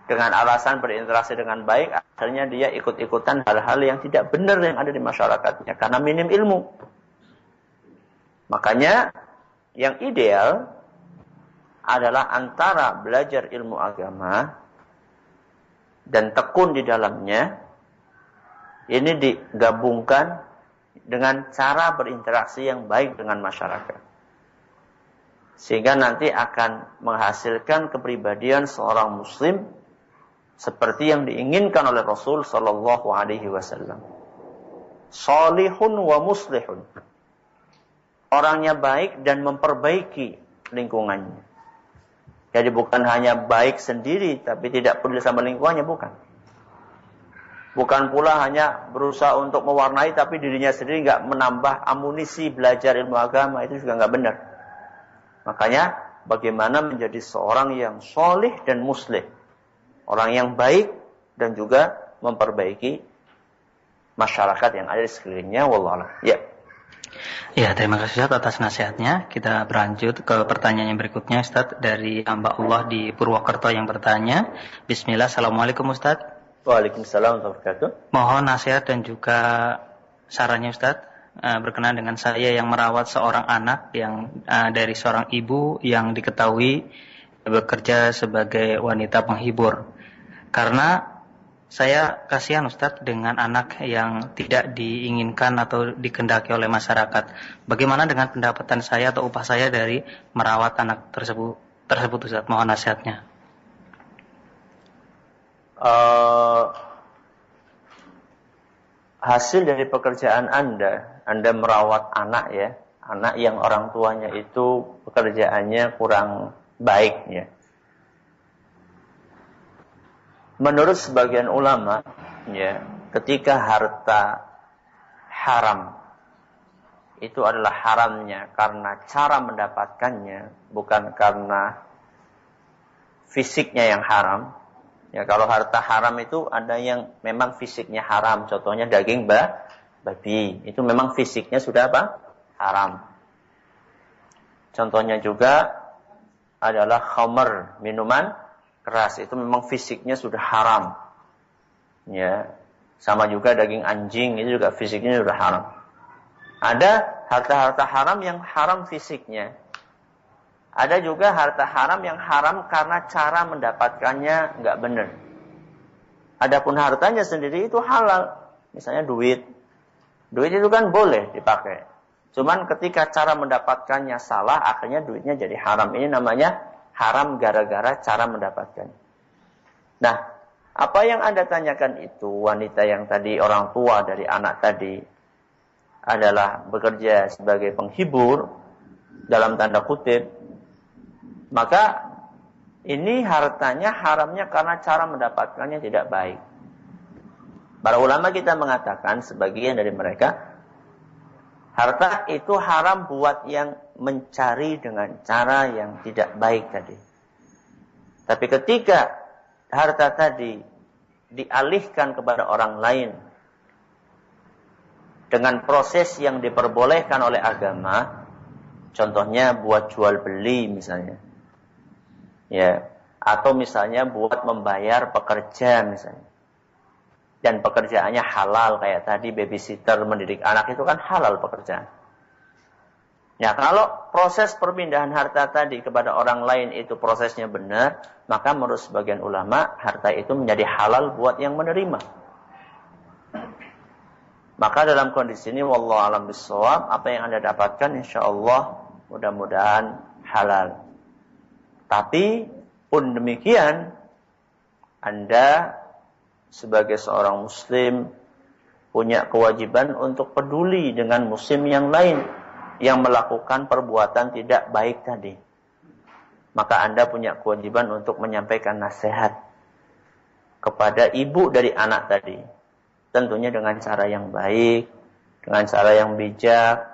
Dengan alasan berinteraksi dengan baik, akhirnya dia ikut-ikutan hal-hal yang tidak benar yang ada di masyarakatnya karena minim ilmu. Makanya yang ideal adalah antara belajar ilmu agama dan tekun di dalamnya ini digabungkan dengan cara berinteraksi yang baik dengan masyarakat. Sehingga nanti akan menghasilkan kepribadian seorang muslim seperti yang diinginkan oleh Rasul sallallahu alaihi wasallam. Salihun wa muslihun. Orangnya baik dan memperbaiki lingkungannya. Jadi bukan hanya baik sendiri, tapi tidak peduli sama lingkungannya, bukan. Bukan pula hanya berusaha untuk mewarnai, tapi dirinya sendiri nggak menambah amunisi belajar ilmu agama, itu juga nggak benar. Makanya, bagaimana menjadi seorang yang solih dan muslim. Orang yang baik dan juga memperbaiki masyarakat yang ada di sekelilingnya. Wallah. Ya. Ya, terima kasih Ustaz atas nasihatnya. Kita berlanjut ke pertanyaan yang berikutnya Ustaz dari hamba Allah di Purwokerto yang bertanya. Bismillah, Assalamualaikum Ustaz. Waalaikumsalam wabarakatuh. Mohon nasihat dan juga sarannya Ustaz uh, berkenaan dengan saya yang merawat seorang anak yang uh, dari seorang ibu yang diketahui bekerja sebagai wanita penghibur. Karena saya kasihan Ustadz dengan anak yang tidak diinginkan atau dikendaki oleh masyarakat. Bagaimana dengan pendapatan saya atau upah saya dari merawat anak tersebut tersebut Ustadz? Mohon nasihatnya. Uh, hasil dari pekerjaan Anda, Anda merawat anak ya, anak yang orang tuanya itu pekerjaannya kurang baik ya. Menurut sebagian ulama ya, ketika harta haram itu adalah haramnya karena cara mendapatkannya bukan karena fisiknya yang haram Ya kalau harta haram itu ada yang memang fisiknya haram. Contohnya daging ba, babi. Itu memang fisiknya sudah apa? Haram. Contohnya juga adalah khamr, minuman keras. Itu memang fisiknya sudah haram. Ya. Sama juga daging anjing itu juga fisiknya sudah haram. Ada harta-harta haram yang haram fisiknya. Ada juga harta haram yang haram karena cara mendapatkannya nggak benar. Adapun hartanya sendiri itu halal. Misalnya duit. Duit itu kan boleh dipakai. Cuman ketika cara mendapatkannya salah, akhirnya duitnya jadi haram. Ini namanya haram gara-gara cara mendapatkannya. Nah, apa yang Anda tanyakan itu, wanita yang tadi orang tua dari anak tadi, adalah bekerja sebagai penghibur, dalam tanda kutip, maka ini hartanya haramnya karena cara mendapatkannya tidak baik. Para ulama kita mengatakan sebagian dari mereka harta itu haram buat yang mencari dengan cara yang tidak baik tadi. Tapi ketika harta tadi dialihkan kepada orang lain dengan proses yang diperbolehkan oleh agama, contohnya buat jual beli misalnya ya. Atau misalnya buat membayar pekerja misalnya. Dan pekerjaannya halal kayak tadi babysitter mendidik anak itu kan halal pekerjaan. Ya kalau proses perpindahan harta tadi kepada orang lain itu prosesnya benar maka menurut sebagian ulama harta itu menjadi halal buat yang menerima. Maka dalam kondisi ini wallahu alam bisawab apa yang Anda dapatkan insyaallah mudah-mudahan halal tapi pun demikian, Anda sebagai seorang muslim punya kewajiban untuk peduli dengan muslim yang lain yang melakukan perbuatan tidak baik tadi. Maka Anda punya kewajiban untuk menyampaikan nasihat kepada ibu dari anak tadi. Tentunya dengan cara yang baik, dengan cara yang bijak,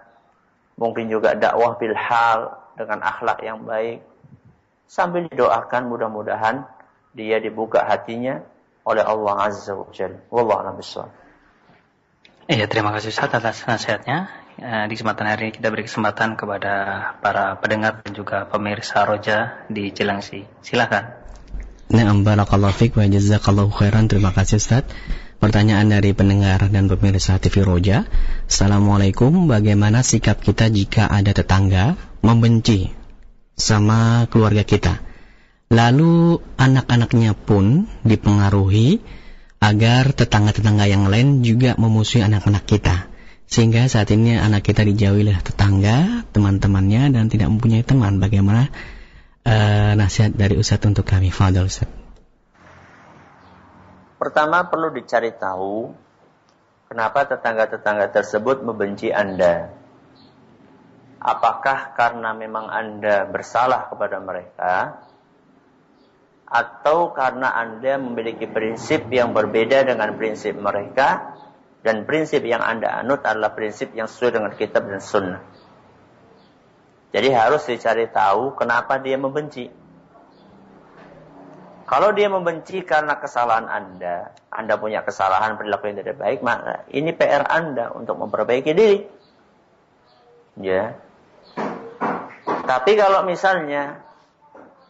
mungkin juga dakwah bilhal dengan akhlak yang baik sambil didoakan mudah-mudahan dia dibuka hatinya oleh Allah Azza wa Jalla. Wallahu a'lam bishawab. Iya, terima kasih Ustaz atas nasihatnya. Eh, di kesempatan hari ini kita beri kesempatan kepada para pendengar dan juga pemirsa Roja di Cilangsi. Silakan. Na'am barakallahu fiik wa jazakallahu khairan. Terima kasih Ustaz. Pertanyaan dari pendengar dan pemirsa TV Roja. Assalamualaikum, bagaimana sikap kita jika ada tetangga membenci sama keluarga kita. Lalu anak-anaknya pun dipengaruhi agar tetangga-tetangga yang lain juga memusuhi anak-anak kita. Sehingga saat ini anak kita dijauhi oleh tetangga, teman-temannya dan tidak mempunyai teman. Bagaimana uh, nasihat dari Ustadz untuk kami? Fadal Ustadz. Pertama perlu dicari tahu kenapa tetangga-tetangga tersebut membenci Anda apakah karena memang Anda bersalah kepada mereka atau karena Anda memiliki prinsip yang berbeda dengan prinsip mereka dan prinsip yang Anda anut adalah prinsip yang sesuai dengan kitab dan sunnah. Jadi harus dicari tahu kenapa dia membenci. Kalau dia membenci karena kesalahan Anda, Anda punya kesalahan perilaku yang tidak baik, maka ini PR Anda untuk memperbaiki diri. Ya, tapi kalau misalnya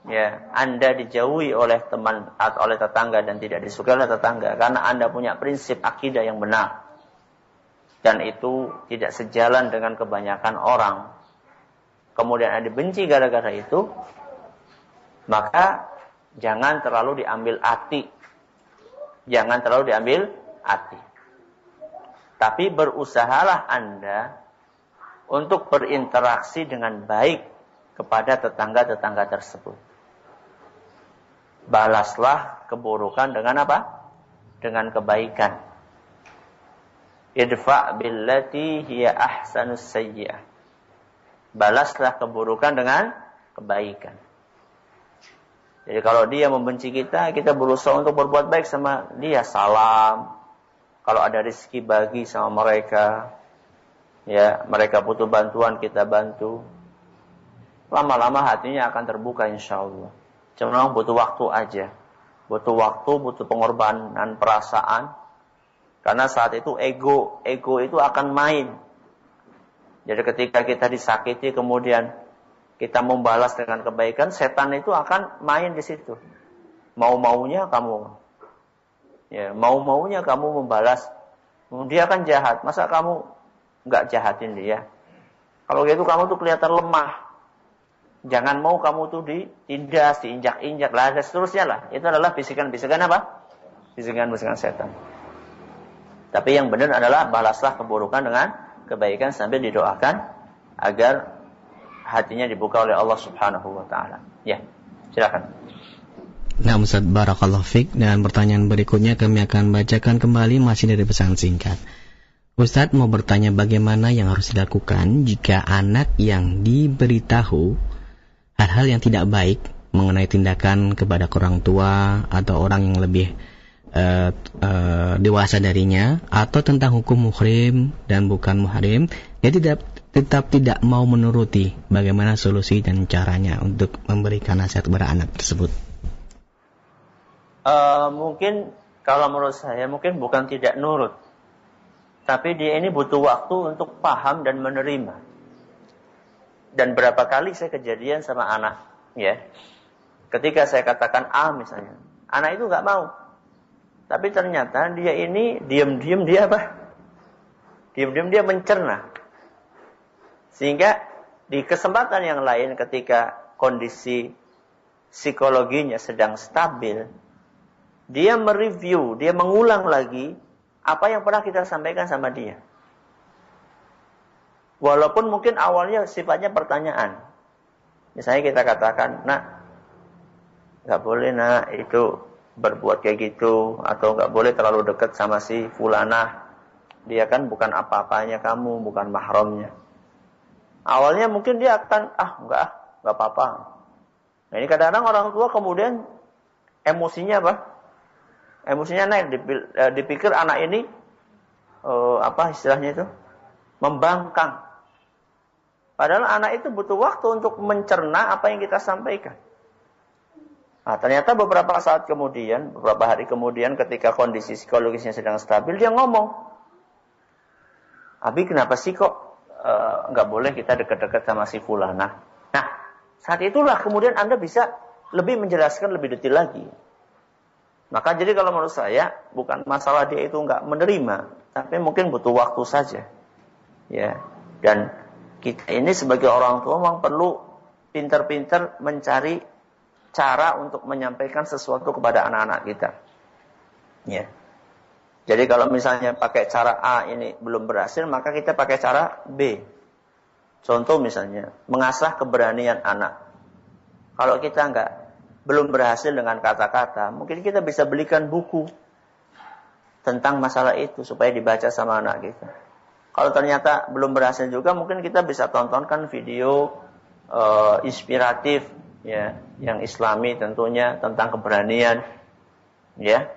ya Anda dijauhi oleh teman atau oleh tetangga dan tidak disukai oleh tetangga karena Anda punya prinsip akidah yang benar. dan itu tidak sejalan dengan kebanyakan orang, kemudian ada benci gara-gara itu, maka jangan terlalu diambil hati. Jangan terlalu diambil hati. Tapi berusahalah Anda untuk berinteraksi dengan baik kepada tetangga-tetangga tersebut. Balaslah keburukan dengan apa? Dengan kebaikan. Idfa billati hiya ahsanus sayyi'ah. Balaslah keburukan dengan kebaikan. Jadi kalau dia membenci kita, kita berusaha untuk berbuat baik sama dia. Salam. Kalau ada rezeki bagi sama mereka. Ya, mereka butuh bantuan, kita bantu lama-lama hatinya akan terbuka insya Allah. Cuma butuh waktu aja. Butuh waktu, butuh pengorbanan perasaan. Karena saat itu ego, ego itu akan main. Jadi ketika kita disakiti kemudian kita membalas dengan kebaikan, setan itu akan main di situ. Mau-maunya kamu ya, mau-maunya kamu membalas. Dia akan jahat. Masa kamu nggak jahatin dia? Kalau gitu kamu tuh kelihatan lemah. Jangan mau kamu tuh ditindas, diinjak-injak, lah dan seterusnya lah. Itu adalah bisikan-bisikan apa? Bisikan-bisikan setan. Tapi yang benar adalah balaslah keburukan dengan kebaikan sambil didoakan agar hatinya dibuka oleh Allah Subhanahu wa taala. Ya, silakan. Nah, Ustaz Barakallahu Fik dan pertanyaan berikutnya kami akan bacakan kembali masih dari pesan singkat. Ustadz mau bertanya bagaimana yang harus dilakukan jika anak yang diberitahu hal-hal yang tidak baik mengenai tindakan kepada orang tua atau orang yang lebih uh, uh, dewasa darinya atau tentang hukum muhrim dan bukan muhrim dia tidak tetap tidak mau menuruti bagaimana solusi dan caranya untuk memberikan nasihat kepada anak tersebut. Uh, mungkin kalau menurut saya mungkin bukan tidak nurut tapi dia ini butuh waktu untuk paham dan menerima dan berapa kali saya kejadian sama anak, ya. Ketika saya katakan A misalnya, anak itu nggak mau. Tapi ternyata dia ini diam-diam dia apa? Diam-diam dia mencerna. Sehingga di kesempatan yang lain ketika kondisi psikologinya sedang stabil, dia mereview, dia mengulang lagi apa yang pernah kita sampaikan sama dia. Walaupun mungkin awalnya sifatnya pertanyaan. Misalnya kita katakan, nak, nggak boleh nak itu berbuat kayak gitu atau nggak boleh terlalu dekat sama si fulana. Dia kan bukan apa-apanya kamu, bukan mahramnya. Awalnya mungkin dia akan ah nggak nggak apa-apa. Nah ini kadang-kadang orang tua kemudian emosinya apa? Emosinya naik eh, dipikir anak ini uh, apa istilahnya itu membangkang Padahal anak itu butuh waktu untuk mencerna apa yang kita sampaikan. Nah, ternyata beberapa saat kemudian, beberapa hari kemudian ketika kondisi psikologisnya sedang stabil, dia ngomong. Abi kenapa sih kok uh, nggak boleh kita dekat-dekat sama si fulana? Nah, saat itulah kemudian Anda bisa lebih menjelaskan lebih detail lagi. Maka jadi kalau menurut saya bukan masalah dia itu nggak menerima, tapi mungkin butuh waktu saja. Ya. Dan kita ini sebagai orang tua memang perlu pinter-pinter mencari cara untuk menyampaikan sesuatu kepada anak-anak kita. Ya. Jadi kalau misalnya pakai cara A ini belum berhasil, maka kita pakai cara B. Contoh misalnya, mengasah keberanian anak. Kalau kita nggak belum berhasil dengan kata-kata, mungkin kita bisa belikan buku tentang masalah itu supaya dibaca sama anak kita. Kalau ternyata belum berhasil juga, mungkin kita bisa tontonkan video uh, inspiratif ya, yang Islami tentunya tentang keberanian, ya.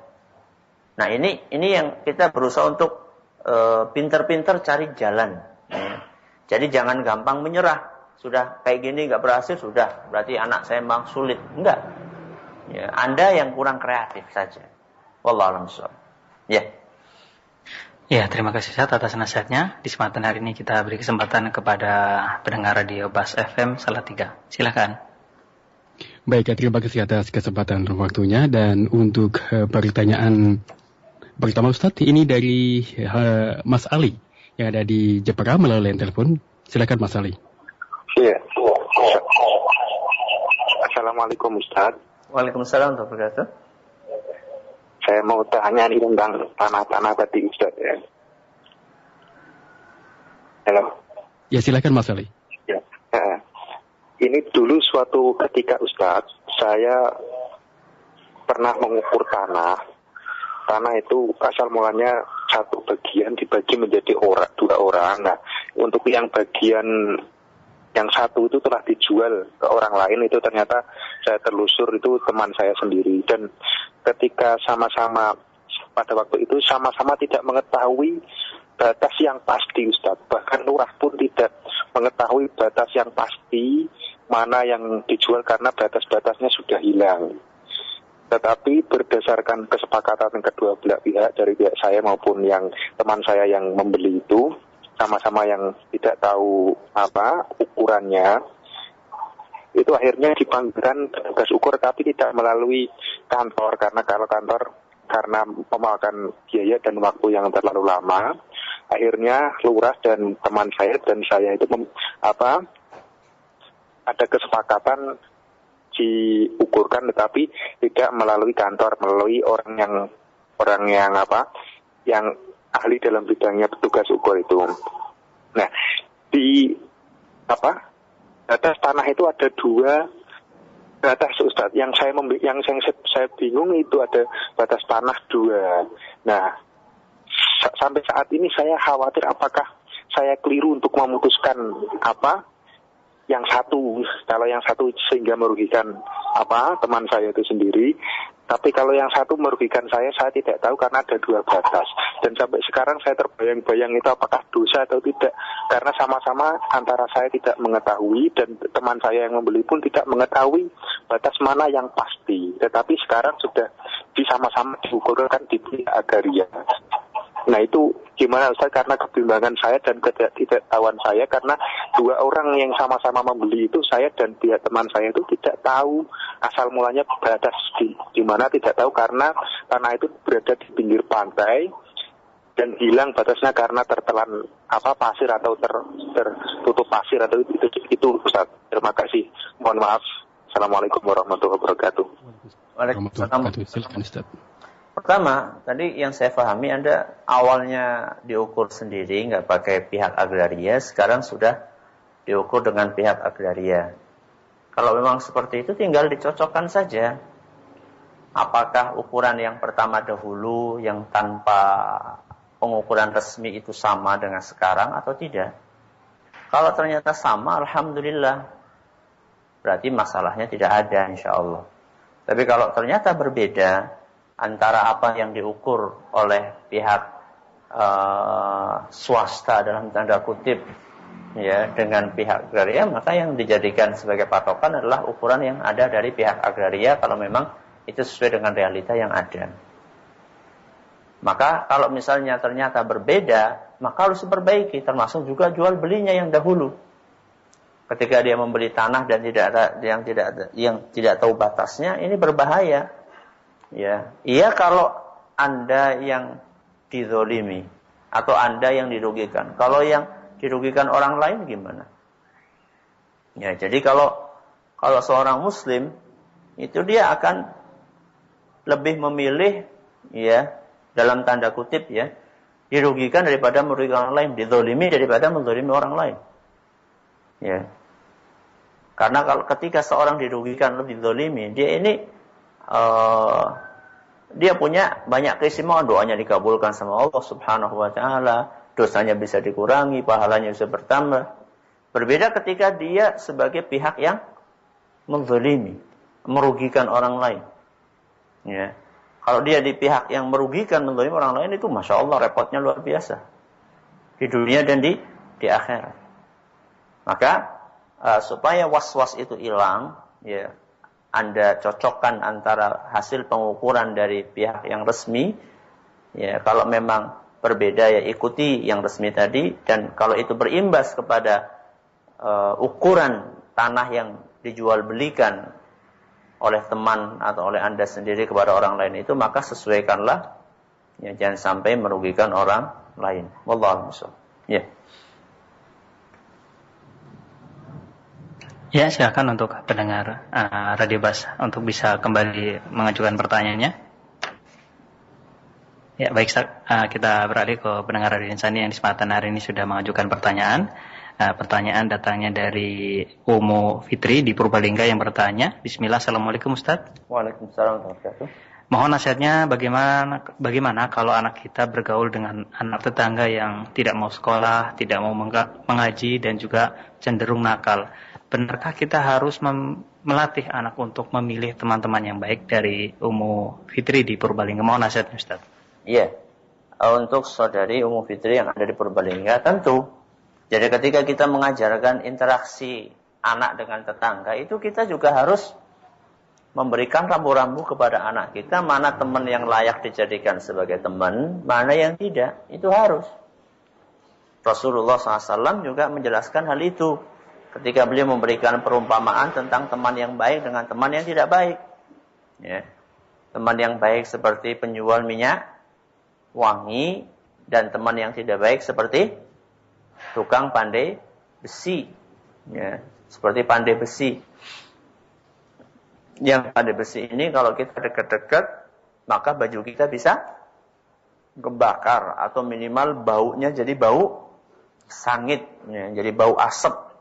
Nah ini ini yang kita berusaha untuk uh, pinter-pinter cari jalan. Ya. Jadi jangan gampang menyerah. Sudah kayak gini nggak berhasil sudah berarti anak saya memang sulit. Enggak. Ya, anda yang kurang kreatif saja. Wallahu Ya. Ya, terima kasih Ustaz atas nasihatnya. Di kesempatan hari ini kita beri kesempatan kepada pendengar radio Bas FM Salatiga. Silakan. Baik, terima kasih atas kesempatan waktunya dan untuk uh, pertanyaan pertama Ustaz ini dari uh, Mas Ali yang ada di Jepara melalui telepon. Silakan Mas Ali. Iya. Assalamualaikum Ustaz. Waalaikumsalam warahmatullahi wabarakatuh. Saya mau tanya nih tentang tanah-tanah tadi Ustaz ya. Halo. Ya silakan Mas Ali. Ya. Nah, ini dulu suatu ketika Ustadz, saya pernah mengukur tanah. Tanah itu asal mulanya satu bagian dibagi menjadi orang, dua orang. Nah, untuk yang bagian yang satu itu telah dijual ke orang lain itu ternyata saya telusur itu teman saya sendiri dan ketika sama-sama pada waktu itu sama-sama tidak mengetahui batas yang pasti Ustaz. Bahkan lurah pun tidak mengetahui batas yang pasti mana yang dijual karena batas-batasnya sudah hilang. Tetapi berdasarkan kesepakatan kedua belah pihak dari pihak saya maupun yang teman saya yang membeli itu sama-sama yang tidak tahu apa ukurannya itu akhirnya dipanggilkan petugas ukur tapi tidak melalui kantor. Karena kalau kantor karena memakan biaya dan waktu yang terlalu lama akhirnya lurah dan teman saya dan saya itu mem, apa ada kesepakatan diukurkan tetapi tidak melalui kantor melalui orang yang orang yang apa yang ahli dalam bidangnya petugas ukur itu. Nah di apa batas tanah itu ada dua batas Ustadz. Yang saya yang saya, saya bingung itu ada batas tanah dua. Nah sampai saat ini saya khawatir apakah saya keliru untuk memutuskan apa yang satu kalau yang satu sehingga merugikan apa teman saya itu sendiri tapi kalau yang satu merugikan saya saya tidak tahu karena ada dua batas. Dan sampai sekarang saya terbayang-bayang itu apakah dosa atau tidak. Karena sama-sama antara saya tidak mengetahui dan teman saya yang membeli pun tidak mengetahui batas mana yang pasti. Tetapi sekarang sudah disama-sama diukurkan di pihak agaria. Nah itu gimana Ustaz karena kebimbangan saya dan ketidaktahuan saya karena dua orang yang sama-sama membeli itu saya dan pihak teman saya itu tidak tahu asal mulanya batas di, di mana tidak tahu karena tanah itu berada di pinggir pantai dan hilang batasnya karena tertelan apa pasir atau ter, tertutup pasir atau itu, itu, itu Ustaz. Terima kasih. Mohon maaf. Assalamualaikum warahmatullahi wabarakatuh. Waalaikumsalam. Ustaz. Pertama, tadi yang saya pahami Anda awalnya diukur sendiri, nggak pakai pihak agraria, sekarang sudah diukur dengan pihak agraria. Kalau memang seperti itu tinggal dicocokkan saja. Apakah ukuran yang pertama dahulu yang tanpa pengukuran resmi itu sama dengan sekarang atau tidak? Kalau ternyata sama, Alhamdulillah. Berarti masalahnya tidak ada insya Allah. Tapi kalau ternyata berbeda, antara apa yang diukur oleh pihak uh, swasta dalam tanda kutip ya dengan pihak agraria maka yang dijadikan sebagai patokan adalah ukuran yang ada dari pihak agraria kalau memang itu sesuai dengan realita yang ada. Maka kalau misalnya ternyata berbeda, maka harus diperbaiki termasuk juga jual belinya yang dahulu. Ketika dia membeli tanah dan tidak ada yang tidak yang tidak tahu batasnya, ini berbahaya Ya, iya kalau Anda yang dizolimi atau Anda yang dirugikan. Kalau yang dirugikan orang lain gimana? Ya, jadi kalau kalau seorang muslim itu dia akan lebih memilih ya dalam tanda kutip ya dirugikan daripada merugikan orang lain, dizolimi daripada menzolimi orang lain. Ya. Karena kalau ketika seorang dirugikan lebih dizolimi, dia ini uh, dia punya banyak keistimewaan doanya dikabulkan sama Allah Subhanahu wa taala, dosanya bisa dikurangi, pahalanya bisa bertambah. Berbeda ketika dia sebagai pihak yang menzalimi, merugikan orang lain. Ya. Kalau dia di pihak yang merugikan, menzalimi orang lain itu masya Allah repotnya luar biasa di dunia dan di di akhirat. Maka uh, supaya was-was itu hilang, ya anda cocokkan antara hasil pengukuran dari pihak yang resmi, ya kalau memang berbeda ya ikuti yang resmi tadi dan kalau itu berimbas kepada uh, ukuran tanah yang dijual belikan oleh teman atau oleh Anda sendiri kepada orang lain itu maka sesuaikanlah ya jangan sampai merugikan orang lain. Wallahu Ya. Ya, silakan untuk pendengar uh, Radio Bas untuk bisa kembali mengajukan pertanyaannya. Ya, baik uh, kita beralih ke pendengar Radio Insani yang di kesempatan hari ini sudah mengajukan pertanyaan. Uh, pertanyaan datangnya dari Umu Fitri di Purbalingga yang bertanya. Bismillah, Assalamualaikum Ustaz. Waalaikumsalam warahmatullahi Mohon nasihatnya bagaimana bagaimana kalau anak kita bergaul dengan anak tetangga yang tidak mau sekolah, tidak mau mengaji dan juga cenderung nakal benarkah kita harus melatih anak untuk memilih teman-teman yang baik dari Umu Fitri di Purbalingga? Mau nasihat Ustaz? Iya. Untuk saudari Umu Fitri yang ada di Purbalingga, tentu. Jadi ketika kita mengajarkan interaksi anak dengan tetangga, itu kita juga harus memberikan rambu-rambu kepada anak kita mana teman yang layak dijadikan sebagai teman, mana yang tidak. Itu harus. Rasulullah SAW juga menjelaskan hal itu ketika beliau memberikan perumpamaan tentang teman yang baik dengan teman yang tidak baik. Ya. Teman yang baik seperti penjual minyak wangi dan teman yang tidak baik seperti tukang pandai besi. Ya. Seperti pandai besi. Yang pandai besi ini kalau kita dekat-dekat maka baju kita bisa kebakar atau minimal baunya jadi bau sangit, ya, jadi bau asap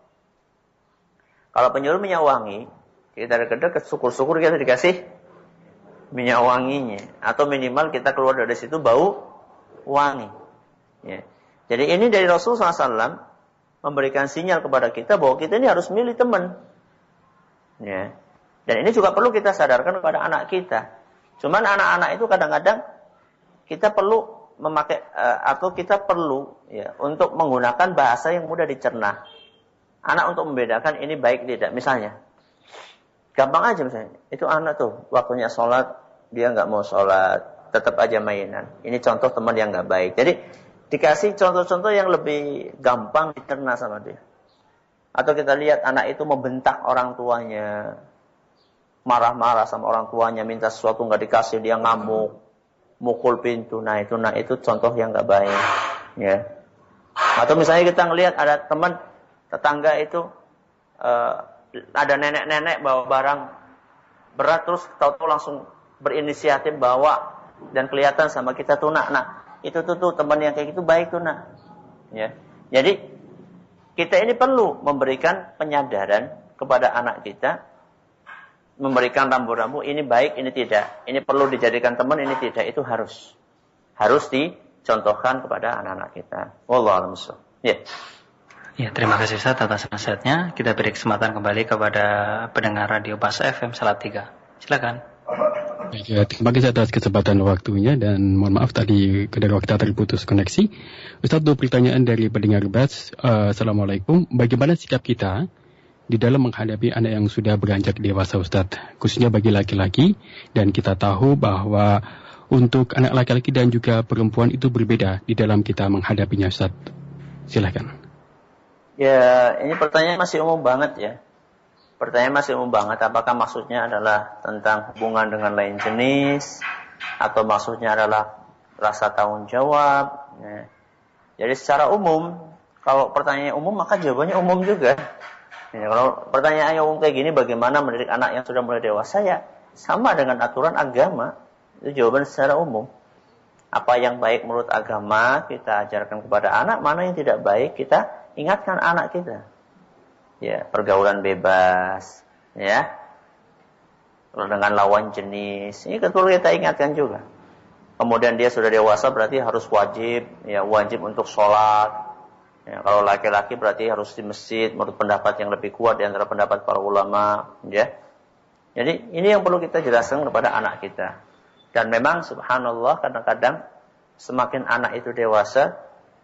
kalau penyuruh minyak wangi, kita dekat-dekat syukur-syukur kita dikasih minyak wanginya. Atau minimal kita keluar dari situ bau wangi. Ya. Jadi ini dari Rasulullah SAW memberikan sinyal kepada kita bahwa kita ini harus milih teman. Ya. Dan ini juga perlu kita sadarkan kepada anak kita. Cuman anak-anak itu kadang-kadang kita perlu memakai uh, atau kita perlu ya untuk menggunakan bahasa yang mudah dicerna anak untuk membedakan ini baik tidak. Misalnya, gampang aja misalnya. Itu anak tuh, waktunya sholat, dia nggak mau sholat, tetap aja mainan. Ini contoh teman yang nggak baik. Jadi, dikasih contoh-contoh yang lebih gampang dicerna sama dia. Atau kita lihat anak itu membentak orang tuanya, marah-marah sama orang tuanya, minta sesuatu nggak dikasih, dia ngamuk, mukul pintu. Nah itu, nah itu contoh yang nggak baik. Ya. Atau misalnya kita ngelihat ada teman tetangga itu uh, ada nenek-nenek bawa barang berat terus tahu-tahu langsung berinisiatif bawa dan kelihatan sama kita tuh nak. Nah, itu tuh tuh teman yang kayak gitu baik tuh. Ya. Jadi kita ini perlu memberikan penyadaran kepada anak kita memberikan rambu-rambu ini baik, ini tidak. Ini perlu dijadikan teman, ini tidak. Itu harus harus dicontohkan kepada anak-anak kita. Wallahu a'lam Ya. Ya, terima kasih Ustaz atas nasihatnya. Kita beri kesempatan kembali kepada pendengar Radio Basa FM Salatiga. Silakan. Ya, terima kasih atas kesempatan waktunya dan mohon maaf tadi kedua kita terputus koneksi. Ustaz, dua pertanyaan dari pendengar Bas. Uh, Assalamualaikum. Bagaimana sikap kita di dalam menghadapi anak yang sudah beranjak dewasa Ustaz, khususnya bagi laki-laki dan kita tahu bahwa untuk anak laki-laki dan juga perempuan itu berbeda di dalam kita menghadapinya Ustaz. Silakan. Ya, ini pertanyaan masih umum banget ya. Pertanyaan masih umum banget. Apakah maksudnya adalah tentang hubungan dengan lain jenis atau maksudnya adalah rasa tanggung jawab? Ya. Jadi secara umum, kalau pertanyaannya umum maka jawabannya umum juga. Ya, kalau pertanyaannya umum kayak gini, bagaimana mendidik anak yang sudah mulai dewasa ya sama dengan aturan agama. Itu jawaban secara umum. Apa yang baik menurut agama kita ajarkan kepada anak, mana yang tidak baik kita ingatkan anak kita. Ya, pergaulan bebas, ya. Dengan lawan jenis, ini perlu kita ingatkan juga. Kemudian dia sudah dewasa berarti harus wajib, ya wajib untuk sholat. Ya, kalau laki-laki berarti harus di masjid menurut pendapat yang lebih kuat di antara pendapat para ulama, ya. Jadi ini yang perlu kita jelaskan kepada anak kita. Dan memang subhanallah kadang-kadang semakin anak itu dewasa,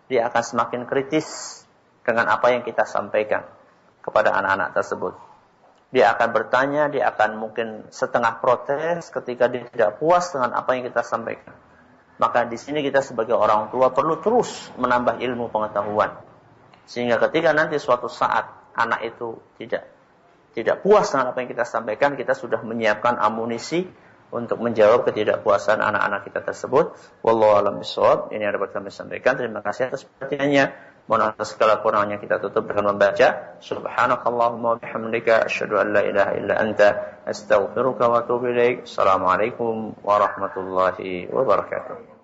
dia akan semakin kritis dengan apa yang kita sampaikan kepada anak-anak tersebut. Dia akan bertanya, dia akan mungkin setengah protes ketika dia tidak puas dengan apa yang kita sampaikan. Maka di sini kita sebagai orang tua perlu terus menambah ilmu pengetahuan. Sehingga ketika nanti suatu saat anak itu tidak tidak puas dengan apa yang kita sampaikan, kita sudah menyiapkan amunisi untuk menjawab ketidakpuasan anak-anak kita tersebut. Wallahu a'lam bishawab. Ini yang dapat kami sampaikan. Terima kasih atas perhatiannya. Mohon segala kurangnya kita tutup dengan membaca Subhanakallahumma bihamdika asyhadu an la ilaha illa anta astaghfiruka wa atubu ilaik. Assalamualaikum warahmatullahi wabarakatuh.